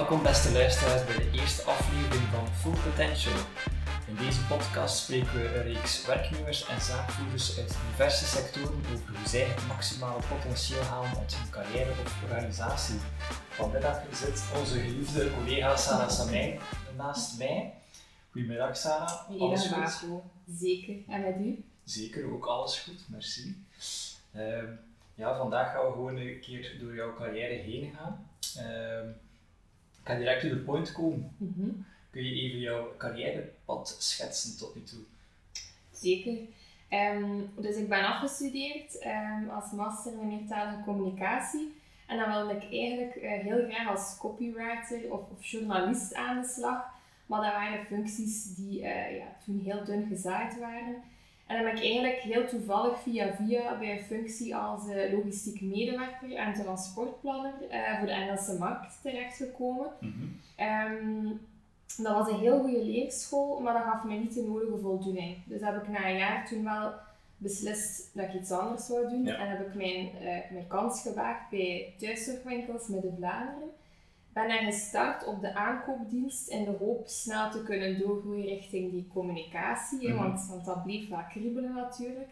Welkom beste luisteraars bij de eerste aflevering van Full Potential. In deze podcast spreken we een reeks werknemers en zaakvoerders uit diverse sectoren over hoe zij het maximale potentieel halen uit hun carrière of organisatie. Vanmiddag zit onze geliefde collega Sarah Samijn naast mij. Goedemiddag Sarah. Alles goed? Marco. Zeker. En met u? Zeker, ook alles goed, merci. Uh, ja, vandaag gaan we gewoon een keer door jouw carrière heen gaan. Uh, ik ga direct to the point komen. Mhm. Kun je even jouw carrièrepad schetsen tot nu toe? Zeker. Um, dus ik ben afgestudeerd um, als master in meertalige communicatie. En dan wilde ik eigenlijk uh, heel graag als copywriter of, of, journalist aan de slag. Maar dat waren functies die uh, ja, toen heel dun gezaaid waren. En dan ben ik eigenlijk heel toevallig via via bij een functie als uh, logistiek medewerker en transportplanner uh, voor de Engelse markt terechtgekomen. Mm dat was een heel goede leerschool, maar dat gaf me niet de nodige voldoening. Dus heb ik na een jaar toen wel beslist dat ik iets anders zou doen. En heb ik mijn, uh, mijn kans gewaagd bij thuiszorgwinkels de Vlaanderen ben er gestart op de aankoopdienst in de hoop snel te kunnen doorgroeien richting die communicatie, mm want, want dat bleef wel kriebelen natuurlijk.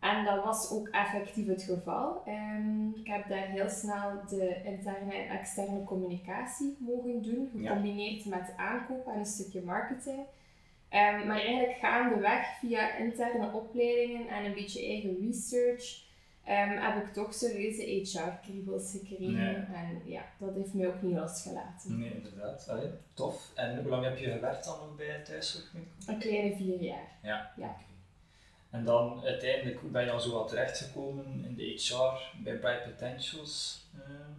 En dat was ook effectief het geval. Um, ik heb daar heel snel de interne en externe communicatie mogen doen, gecombineerd met aankoop en een stukje marketing. Um, maar eigenlijk gaandeweg via interne opleidingen en een beetje eigen research um, heb ik toch serieuze HR-kriebels gekregen. En ja, dat heeft mij ook niet losgelaten. Nee, inderdaad. Allee, tof. En hoe lang heb je gewerkt dan nog bij thuiszorgwinkel? Een kleine vier jaar. Ja. ja. En dan uiteindelijk, hoe ben je al zo wat terechtgekomen in de HR bij Bright Potentials? Ehm?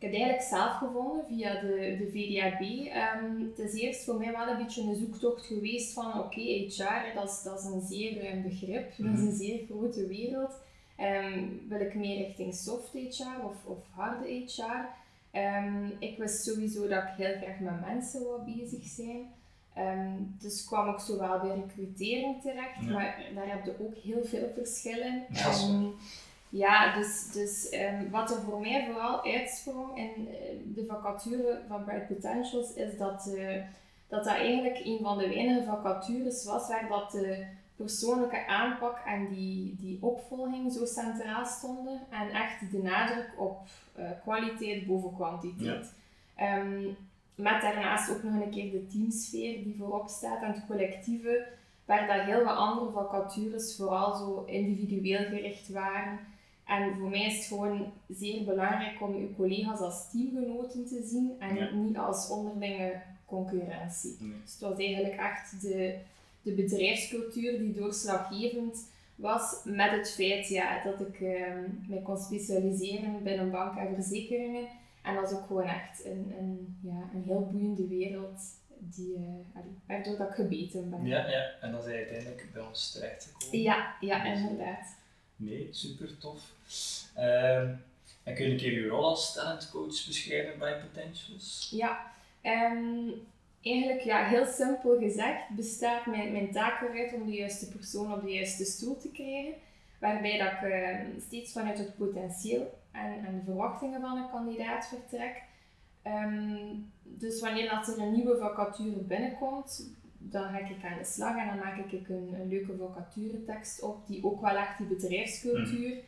Ik heb het eigenlijk zelf gevonden via de, de VDAB. Um, ehm, het is eerst voor mij wel een beetje een zoektocht geweest van oké, HR, dat is, dat is een zeer ruim begrip, dat is mhm. een zeer grote wereld. Um, wil ik meer richting soft HR of, of harde HR? Um, ik wist sowieso dat ik heel graag met mensen wil bezig zijn. Um, dus kwam ik zowel bij recrutering terecht, maar daar heb je ook heel veel verschillen. Ja, ja dus, dus wat er voor mij vooral uitsprong in eh, de vacature van Bright Potentials is dat, uh, dat dat eigenlijk een van de weinige vacatures was waar dat de persoonlijke aanpak en die, die opvolging zo centraal stonden. En echt de nadruk op uh, kwaliteit boven kwantiteit. Ehm, met daarnaast ook nog een keer de teamsfeer die voorop staat en het collectieve, waar dat heel wat andere vacatures vooral zo individueel gericht waren. En voor mij is het gewoon zeer belangrijk om je collega's als teamgenoten te zien en niet als onderlinge concurrentie. Dus het was eigenlijk echt de, de bedrijfscultuur die doorslaggevend was met het feit ja, dat ik uh, mij kon specialiseren binnen bank en verzekeringen. En dat is ook gewoon echt een, een, ja, een heel boeiende wereld die, uh, waardoor dat ik gebeten ben. Ja, ja, en dan is hij uiteindelijk bij ons terechtgekomen. Ja, ja inderdaad. Nee, super tof. Uh, en kun je een keer je rol als talentcoach beschrijven bij Potentials? Ja, um, Eigenlijk, ja, heel simpel gezegd, bestaat mijn, mijn taak eruit om de juiste persoon op de juiste stoel te krijgen. Waarbij dat ik uh, steeds vanuit het potentieel en, en de verwachtingen van een kandidaat vertrek. Um, dus wanneer dat er een nieuwe vacature binnenkomt, dan ga ik aan de slag en dan maak ik een, een leuke vacaturetekst op die ook wel echt die bedrijfscultuur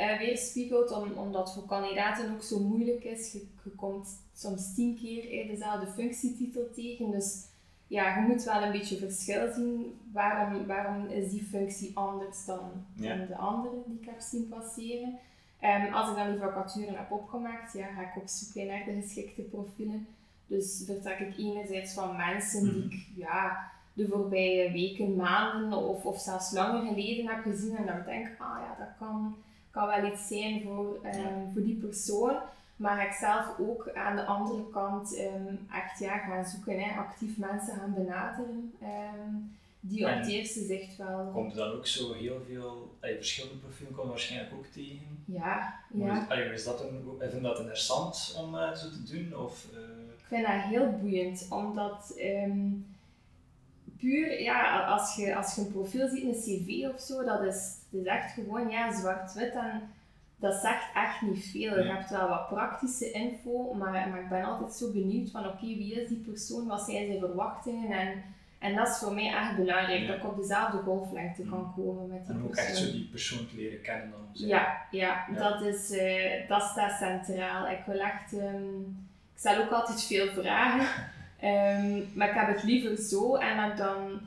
uh, weerspiegelt, om, omdat voor kandidaten ook zo moeilijk is. Je, je komt soms tien keer dezelfde functietitel tegen, dus ja, je moet wel een beetje verschil zien. Waarom, waarom is die functie anders dan, dan de andere die ik heb zien passeren? Um, als ik dan die vacature heb opgemaakt, ja, ga ik op zoek naar de geschikte profielen. Dus vertrek ik enerzijds van mensen die ik ja, de voorbije weken, maanden of, of zelfs langer geleden heb gezien en dan denk ah ja, dat kan kan wel iets zijn voor, um, voor die persoon. Maar ik zelf ook aan de andere kant um, echt ja, gaan zoeken, hè, actief mensen gaan benaderen. Um, die op het eerste zicht wel. Komt er dan ook zo heel veel, allee, verschillende profielen komen waarschijnlijk ook tegen? Ja, ja. Is, is dat een, vind je dat interessant om uh, zo te doen? Of, uh... Ik vind dat heel boeiend, omdat puur, ja, als je, als je een profiel ziet, een cv of zo, dat is, dat is echt gewoon ja, zwart-wit. En dat zegt echt niet veel. Je hebt wel wat praktische info, maar, maar ik ben altijd zo benieuwd van oké, wie is die persoon, wat zijn zijn verwachtingen en, en dat is voor mij echt belangrijk, dat ik op dezelfde golflengte kan mm. komen met die en persoon. En ook echt zo die persoon leren kennen dan. Ja, ja, ja, Dat, is, uh, dat staat centraal. Ik wil echt, um, ik stel ook altijd veel vragen, um, maar ik heb het liever zo en dat dan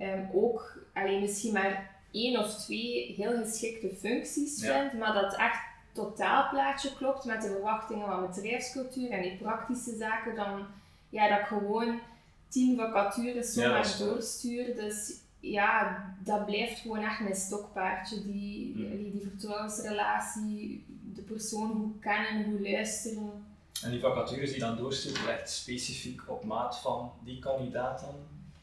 um, ook, alleen misschien maar één of twee heel geschikte functies vind, maar dat echt totaalplaatje klopt met de verwachtingen van bedrijfscultuur en die praktische zaken, dan ja, dat ik gewoon tien vacatures zomaar ja, doorstuur. Dus ja, dat blijft gewoon echt mijn stokpaardje. Die, mm. die, die vertrouwensrelatie, de persoon goed kennen, goed luisteren. En die vacatures die dan doorstuurt, echt specifiek op maat van die kandidaat dan?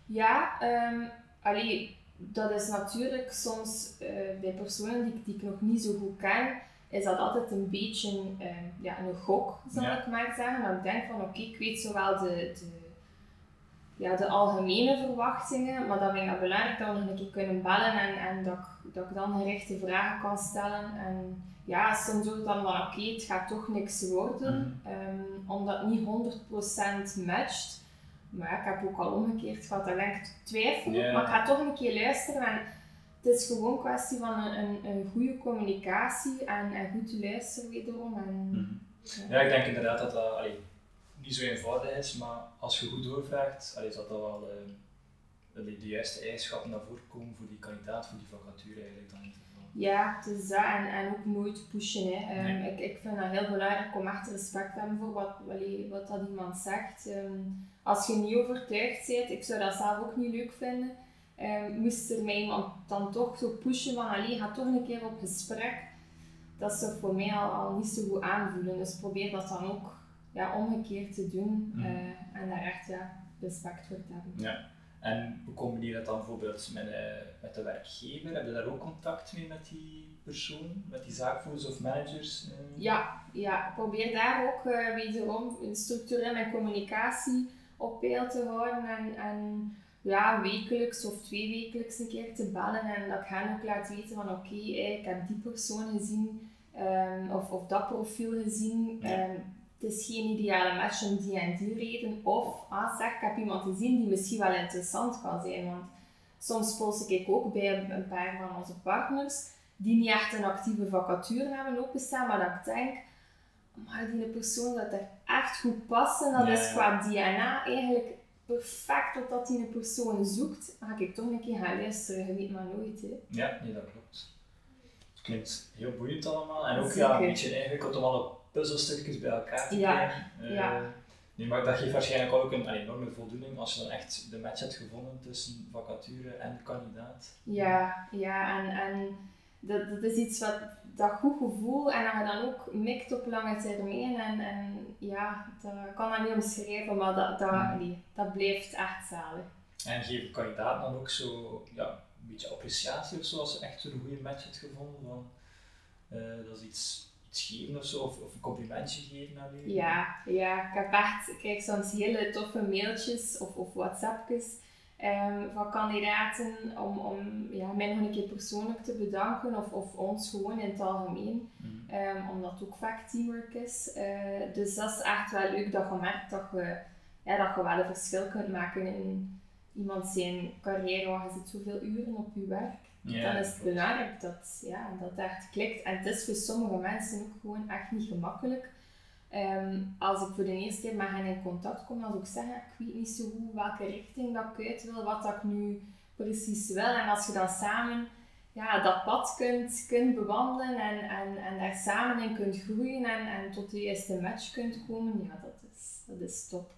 Ja, um, allee, dat is natuurlijk soms uh, bij personen die, die ik nog niet zo goed ken, is dat altijd een beetje uh, ja, een gok, zal ik maar zeggen. Dan denk van oké, ik weet zowel de, de, ja, de algemene verwachtingen, maar dan vind ik het belangrijk dat we nog een keer kunnen bellen en, en dat, ik, dat ik dan gerichte vragen kan stellen. En ja, soms het dan van oké, het gaat toch niks worden, mm. um, omdat het niet 100% matcht. Maar ik heb ook al omgekeerd gehad dat ik twijfel, maar ik ga toch een keer luisteren. En het is gewoon een kwestie van een, een, een goede communicatie en, en goed te luisteren wederom. En, mhm. ja. ik denk inderdaad dat dat allee, niet zo eenvoudig is, maar als je goed doorvraagt, allee, dat dat wel uh, de, de juiste eigenschappen naar voren komen voor die kandidaat, voor die vacature eigenlijk dan. Ja, het is dat. En, en ook nooit pushen. Hè. Um, ik, ik vind het heel belangrijk om echt respect te hebben voor wat, wat dat iemand zegt. Um, als je niet overtuigd bent, ik zou dat zelf ook niet leuk vinden, um, moest er mij iemand dan toch zo pushen van allee, ga toch een keer op gesprek. Dat zou voor mij al, al niet zo goed aanvoelen. Dus probeer dat dan ook ja, omgekeerd te doen mm. uh, en daar echt ja, respect voor te hebben. Ja. En hoe combineer je dat dan bijvoorbeeld met, uh, met de werkgever? Heb je daar ook contact mee met die persoon, met die zaakvoerders of managers? Uh? Ja, ja, probeer daar ook wederom structureel mijn communicatie op peil te houden en, en ja, wekelijks of twee wekelijks een keer te bellen en dat ik hen ook laat weten van oké, ik heb die persoon gezien um, of, of dat profiel gezien. Um, het is geen ideale match om die en die reden. Of, ah zeg, ik heb iemand gezien die misschien wel interessant kan zijn. Want soms pols ik ook bij een paar van onze partners die niet echt een actieve vacature hebben openstaan, maar dat ik denk, maar die persoon dat er echt goed past en dat is qua DNA eigenlijk perfect wat dat die persoon zoekt, dan ga ik toch een keer gaan luisteren, je weet maar nooit. Hè. Ja, nee, dat klopt. Het klinkt heel boeiend allemaal en ook ja, een beetje ingewikkeld om alle puzzelstukjes bij elkaar te krijgen. Uh, ja. Nee, maar dat geeft waarschijnlijk ook een, een, enorme voldoening als je dan echt de match hebt gevonden tussen vacature en kandidaat. Ja, ja en, en dat, dat is iets wat dat goed gevoel en dat je dan ook mikt op lange termijn en, en ja, dat kan dat niet omschrijven, maar dat, dat, mm. nee, dat blijft echt zalig. En geeft kandidaat dan ook zo ja, een beetje appreciatie of zo als je echt zo'n goede match hebt gevonden? Van, uh, dat is iets, iets geven of zo, of, of een complimentje geven aan je? Ja, ja, ik heb echt, ik krijg soms hele toffe mailtjes of, of WhatsAppjes um, van kandidaten om, om ja, mij nog een keer persoonlijk te bedanken of, of ons gewoon in het algemeen. Mm. Um, omdat het ook vaak teamwork is. Uh, dus dat is echt wel leuk dat je merkt dat je, ja, dat je wel een verschil kunt maken in iemand zijn carrière, waar je zit zoveel uren op je werk. dan is het belangrijk dat, ja, dat het echt klikt. En het is voor sommige mensen ook gewoon echt niet gemakkelijk Um, als ik voor de eerste keer met hen in contact kom, zou ik zeggen, ik weet niet zo goed welke richting dat ik uit wil, wat dat ik nu precies wil. En als je dan samen ja, dat pad kunt, kunt bewandelen en, en, en daar samen in kunt groeien en, en tot de eerste match kunt komen, ja, dat is, dat is top.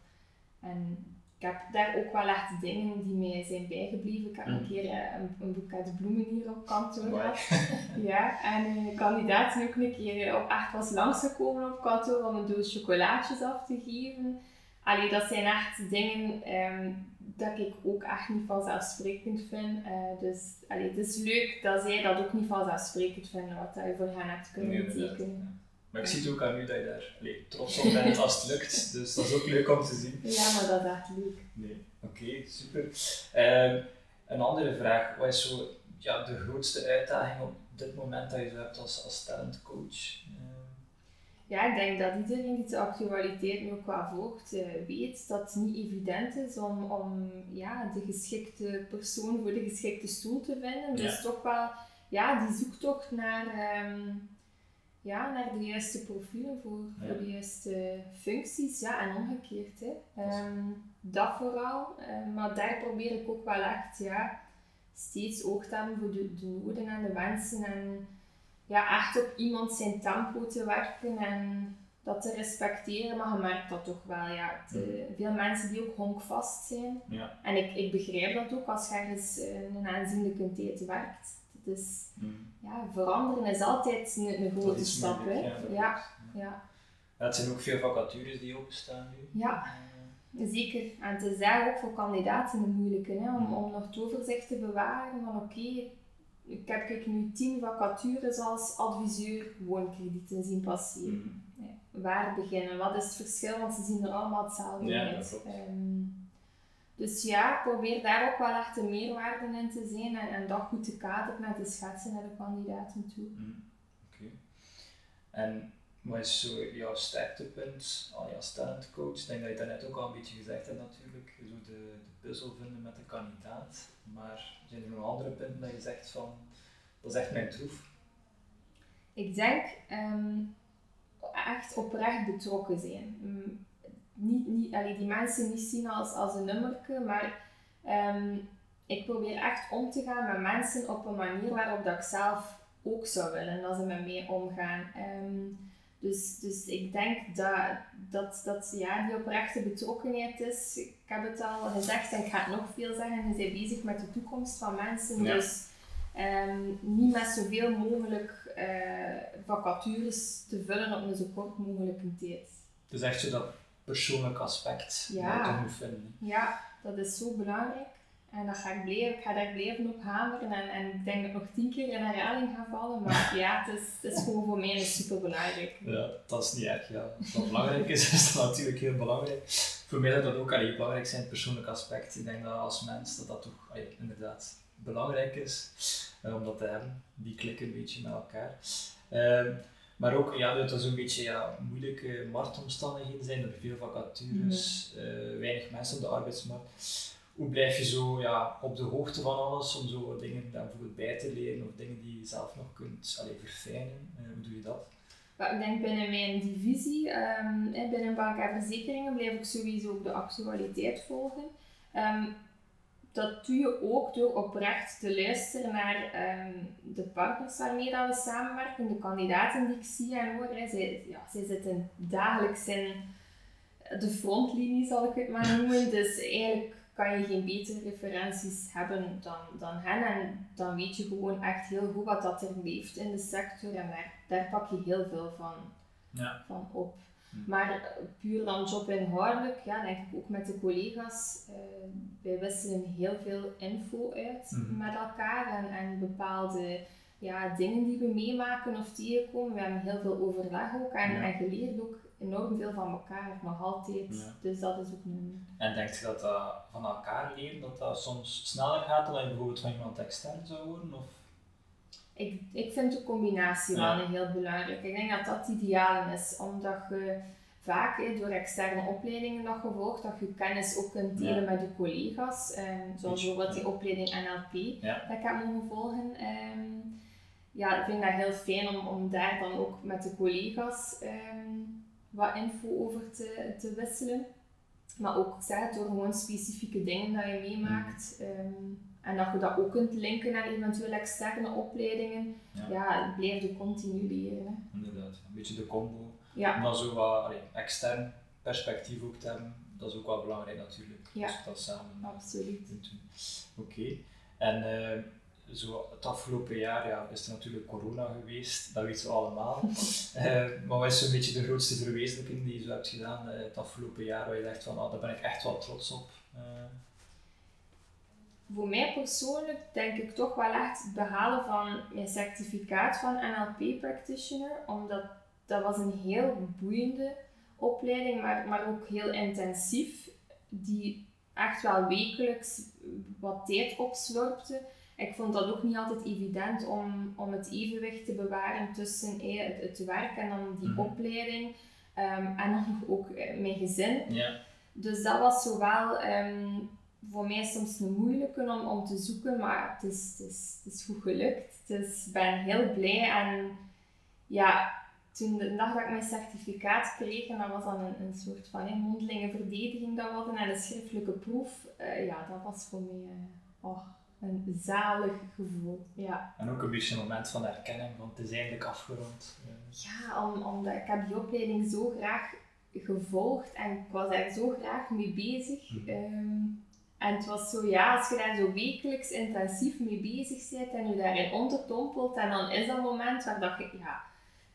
En ik heb daar ook wel echt dingen die mij zijn bijgebleven. Ik heb een mm. keer eh, een, een boeket bloemen hier op kantoor gehad. ja, en een kandidaat ook een keer op echt was langsgekomen op kantoor om een doos chocolaatjes af te geven. Allee, dat zijn echt dingen um, dat ik ook echt niet vanzelfsprekend vind. Uh, dus allee, het is leuk dat zij dat ook niet vanzelfsprekend vinden, wat je voor hen hebt kunnen betekenen. Maar ik zie het ook aan u dat je daar nee, trots op bent als het lukt. Dus dat is ook leuk om te zien. Ja, maar dat is echt leuk. Nee, oké, super. Uh, een andere vraag. Wat is zo ja, de grootste uitdaging op dit moment dat je zo hebt als, als talentcoach? Ja, ik denk dat iedereen die de actualiteit nu ook wel volgt, uh, weet dat het niet evident is om, om ja, de geschikte persoon voor de geschikte stoel te vinden. Dus toch wel ja, die zoektocht naar, ehm, ja, naar de juiste profielen voor, voor de juiste functies. Ja, en omgekeerd. Hè. Um, dat vooral. Uh, maar daar probeer ik ook wel echt ja, steeds oog te hebben voor de, de noden en de wensen. En, ja, echt op iemand zijn tempo te werken en dat te respecteren. Maar je merkt dat toch wel, ja. veel mensen die ook honkvast zijn. Ja. En ik, ik begrijp dat ook als je ergens uh, een aanzienlijke tijd werkt. Dus ja, veranderen is altijd een, een grote stap. Hè? Ja, ja, ja. Het zijn ook veel vacatures die openstaan nu. Ja. Eh. Zeker. En het is daar ook voor kandidaten een moeilijke, hè, om, om nog het overzicht te bewaren van oké, ik heb ik nu tien vacatures als adviseur woonkredieten zien passeren. Mm. waar beginnen? Wat is het verschil? Want ze zien er allemaal hetzelfde uit. Ehm, dus ja, probeer daar ook wel echt een meerwaarde in te zien en, en dat goed te kaderen met de schetsen naar de kandidaten toe. Mm. Oké. En wat is zo jouw sterktepunt als talentcoach? Ik denk dat je dat net ook al een beetje gezegd hebt natuurlijk, zo de, de puzzel vinden met de kandidaat. Maar zijn er nog andere punten dat je zegt van, dat is echt mijn troef? Ik denk ehm, echt oprecht betrokken zijn. Mm, niet, niet, allee, die mensen niet zien als, als een nummerke, maar ehm, ik probeer echt om te gaan met mensen op een manier waarop dat ik zelf ook zou willen dat ze met mij omgaan. Um, dus, dus ik denk dat, dat, dat ja, die oprechte betrokkenheid is. Ik heb het al gezegd en ik ga het nog veel zeggen. Je bent bezig met de toekomst van mensen. Dus um, niet met zoveel mogelijk uh, vacatures te vullen op een zo kort mogelijke tijd. Dus echt zo dat persoonlijk aspect ja. moet vinden. Ja, dat is zo belangrijk. En dat ga ik, blijven, ik ga daar blijven op hameren en, en ik denk dat nog tien keer in herhaling ga vallen, maar ja, het is, het is gewoon voor mij super belangrijk. Ja, dat is niet erg. Ja. Als dat belangrijk is, is dat natuurlijk heel belangrijk. Voor mij zou dat ook allee, belangrijk zijn, het persoonlijk aspect. Ik denk dat als mens dat dat toch allee, inderdaad belangrijk is uh, om dat te hebben. Die klikken een beetje met elkaar. Uh, maar ook ja, dat er zo'n beetje ja, moeilijke marktomstandigheden zijn. Er veel vacatures, mm -hmm. weinig mensen op de arbeidsmarkt hoe blijf je zo ja, op de hoogte van alles om zo dingen bijvoorbeeld bij te leren of dingen die je zelf nog kunt allee, verfijnen? Uh, hoe doe je dat? ik denk binnen mijn divisie, um, binnen bank en verzekeringen, blijf ik sowieso ook de actualiteit volgen. Um, dat doe je ook door oprecht te luisteren naar um, de partners waarmee dat we samenwerken, de kandidaten die ik zie en hoor. Hè. Zij, ja, zij zitten dagelijks in de frontlinie, zal ik het maar noemen. Dus eigenlijk kan je geen betere referenties hebben dan, dan hen. En dan weet je gewoon echt heel goed wat dat er leeft in de sector. En daar, daar pak je heel veel van, ja. van op. Hm. Maar puur dan jobinhoudelijk, ja, denk ik ook met de collega's. Uh, wij wisselen heel veel info uit hm. met elkaar en, en bepaalde ja, dingen die we meemaken of tegenkomen. We hebben heel veel overleg ook en, ja. en geleerd ook enorm veel van elkaar, nog altijd. Dus dat is ook een... En denk je dat dat van elkaar leren, dat dat soms sneller gaat dan je bijvoorbeeld van iemand extern zou horen? Of? Ik, ik vind de combinatie wel een heel belangrijk. Ik denk dat dat ideaal is, omdat je vaak door externe opleidingen dat gevolgd, dat je kennis ook kunt delen met je collega's. Um, zoals bijvoorbeeld die opleiding NLP, dat ik heb mogen volgen. Um, ja, ik vind dat heel fijn om, om daar dan ook met de collega's um, wat info over te, te wisselen. Maar ook zeg, door gewoon specifieke dingen dat je meemaakt. Um, en dat je dat ook kunt linken naar eventueel externe opleidingen. Ja, ja blijf je continu leren. Hè. Inderdaad, een beetje de combo. Ja. Om dan zo wat allee, extern perspectief ook te hebben, dat is ook wel belangrijk natuurlijk. Ja, dus dat samen absoluut. Oké. En uh, zo het afgelopen jaar ja, is er natuurlijk corona geweest, dat weten we allemaal. uh, maar wat is zo'n beetje de grootste verwezenlijking die je zo hebt gedaan uh, het afgelopen jaar, waar je dacht van, oh, daar ben ik echt wel trots op? Voor mij persoonlijk denk ik toch wel echt het behalen van mijn certificaat van NLP Practitioner, omdat dat was een heel boeiende opleiding, maar, maar ook heel intensief, die echt wel wekelijks wat tijd opslorpte. Ik vond dat ook niet altijd evident om, om het evenwicht te bewaren tussen eh, het, het werk en dan die Mhm. opleiding. ehm, en dan ook eh, mijn gezin. Ja. Dus dat was zowel ehm, voor mij soms een moeilijke om, om te zoeken, maar het is, het is, het is goed gelukt. Dus ik ben heel blij en ja, toen de dag dat ik mijn certificaat kreeg, en dat was dan een, een soort van hè, mondelinge verdediging dat we hadden en een schriftelijke proef, eh, ja, dat was voor mij eh, oh, een zalig gevoel. Ja. En ook een beetje een moment van herkenning, want het is eindelijk afgerond. Eh, Ja, om, omdat ik heb die opleiding zo graag gevolgd en ik was daar zo graag mee bezig. Mhm. Ehm, en het was zo, ja, als je daar zo wekelijks intensief mee bezig bent en je daarin onderdompelt, en dan is dat moment waar dat je ja,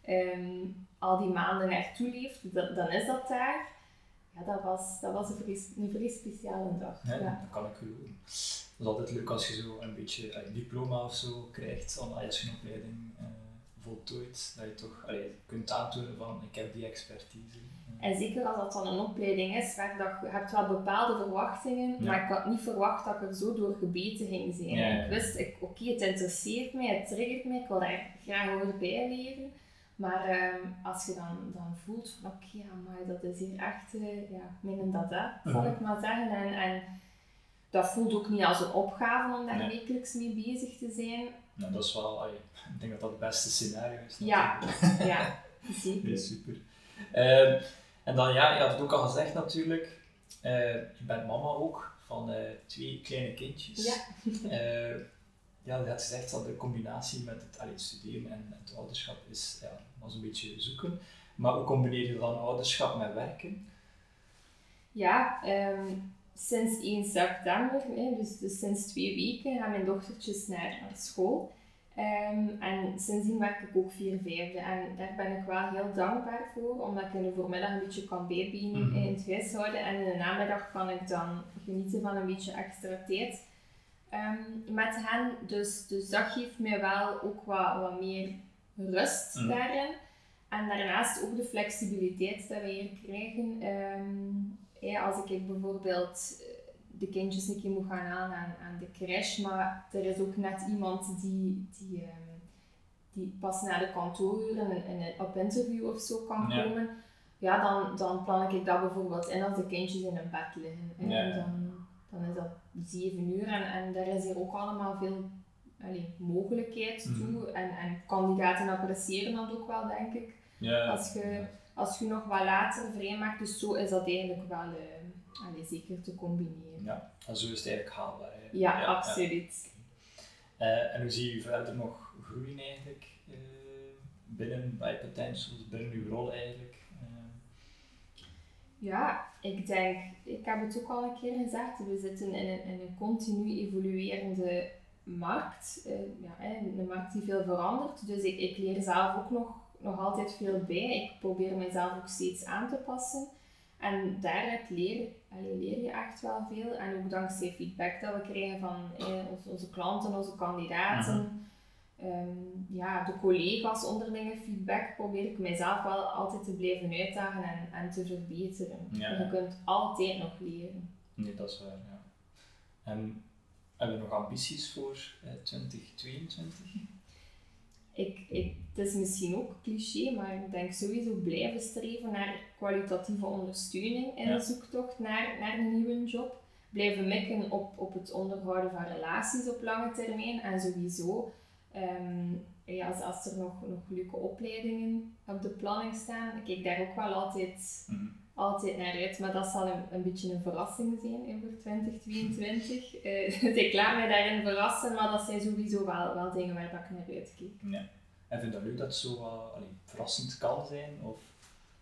ehm, al die maanden naartoe leeft, dat, dan is dat daar. Ja, dat was, dat was een, vrij, een vrij speciale dag. Ja, Ja. dat kan ik geloven. Het is altijd leuk als je zo een beetje een diploma of zo krijgt, als je een opleiding eh, voltooit, dat je toch allee, kunt aantonen van ik heb die expertise. En zeker als dat dan een opleiding is, waar dat, je hebt wel bepaalde verwachtingen, Ja. maar ik had niet verwacht dat ik er zo door gebeten ging zijn. Ja, ja. Ik wist, ik- oké, het interesseert mij, het triggert mij, ik wil daar graag over bijleren. Maar ehm, als je dan, dan voelt van oké, ja, maar dat is hier echt, eh, ja, mijn dada, zal Mhm. ik maar zeggen. En, en dat voelt ook niet als een opgave om daar Nee. wekelijks mee bezig te zijn. nou, dat is wel, ik denk dat dat het beste scenario is. Ja. natuurlijk. Ja, zeker. Nee, super. Ehm, en dan ja, je had het ook al gezegd natuurlijk, eh, je bent mama ook van eh, twee kleine kindjes. Ja. Eh, ja, je had gezegd dat de combinatie met het, allee, het studeren en het ouderschap is, ja, was een beetje zoeken. Maar hoe combineer je dan ouderschap met werken? Ja, ehm, sinds 1 september, hè, dus, dus sinds twee weken, gaan mijn dochtertjes naar, naar school. Ehm, en sindsdien werk ik ook vier vijfde. En daar ben ik wel heel dankbaar voor, omdat ik in de voormiddag een beetje kan bijbenen Mhm. in het huishouden. En in de namiddag kan ik dan genieten van een beetje extra tijd ehm, met hen. Dus, dus dat geeft mij wel ook wat, wat meer rust Mhm. daarin. En daarnaast ook de flexibiliteit dat we hier krijgen. Ehm, ja, als ik bijvoorbeeld eh, de kindjes een keer moet gaan halen aan, aan de crash, maar er is ook net iemand die, die, ehm, die pas na de kantooruren en, en op interview of zo kan Ja. komen, ja, dan, dan plan ik dat bijvoorbeeld in als de kindjes in een bed liggen. hè. Ja. En dan, dan is dat zeven uur en, en daar is hier ook allemaal veel allee, mogelijkheid Mhm. toe. En, en kandidaten appreciëren dat ook wel, denk ik. Ja, Als je, als je nog wat later vrijmaakt, dus zo is dat eigenlijk wel eh, allee, zeker te combineren. ja, en zo is het eigenlijk haalbaar. hè. Ja, absoluut. Eh, en hoe zie je verder nog groeien eigenlijk eh, binnen bij Potentials, binnen uw rol eigenlijk? Eh, Ja, ik denk, ik heb het ook al een keer gezegd, we zitten in een, in een continu evoluerende markt. Ja, een markt die veel verandert, dus ik, ik leer zelf ook nog, nog altijd veel bij. Ik probeer mezelf ook steeds aan te passen. En daaruit leer, allee, leer je echt wel veel. En ook dankzij feedback dat we krijgen van eh, onze, onze klanten, onze kandidaten. Ehm, ja, de collega's onderlinge feedback probeer ik mijzelf wel altijd te blijven uitdagen en, en te verbeteren. Ja. Je kunt altijd nog leren. nee, dat is waar, ja. En hebben we nog ambities voor eh, 2022? Ik, ik, het is misschien ook cliché, maar ik denk sowieso blijven streven naar kwalitatieve ondersteuning in Ja. de zoektocht naar, naar een nieuwe job. Blijven mikken op, op het onderhouden van relaties op lange termijn en sowieso ehm, ja, als, als er nog, nog leuke opleidingen op de planning staan, ik kijk daar ook wel altijd, Mhm. Altijd naar uit. Maar dat zal een, een beetje een verrassing zijn hè, voor 2022. Eh, dus ik laat mij daarin verrassen, maar dat zijn sowieso wel, wel dingen waar dat ik naar uitkijk. Ja. En vind je dat leuk dat het zo allee, verrassend kan zijn? Of?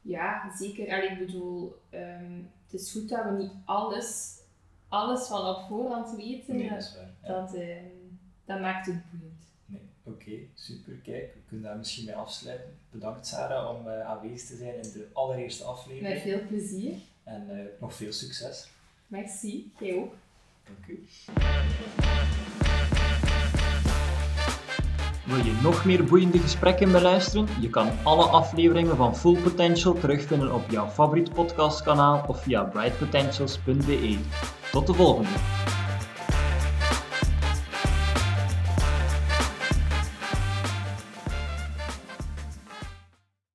Ja, zeker. Allee, ik bedoel, ehm, het is goed dat we niet alles, alles van op voorhand weten. Nee, dat is waar. Ja. dat, ehm, dat maakt het boeiend. Oké, super. Kijk, we kunnen daar misschien mee afsluiten. Bedankt Sarah om eh, aanwezig te zijn in de allereerste aflevering. Met veel plezier. En eh, nog veel succes. Merci. Jij ook. Dank u. Wil je nog meer boeiende gesprekken beluisteren? Je kan alle afleveringen van Full Potential terugvinden op jouw favoriet podcastkanaal of via brightpotentials.be. Tot de volgende!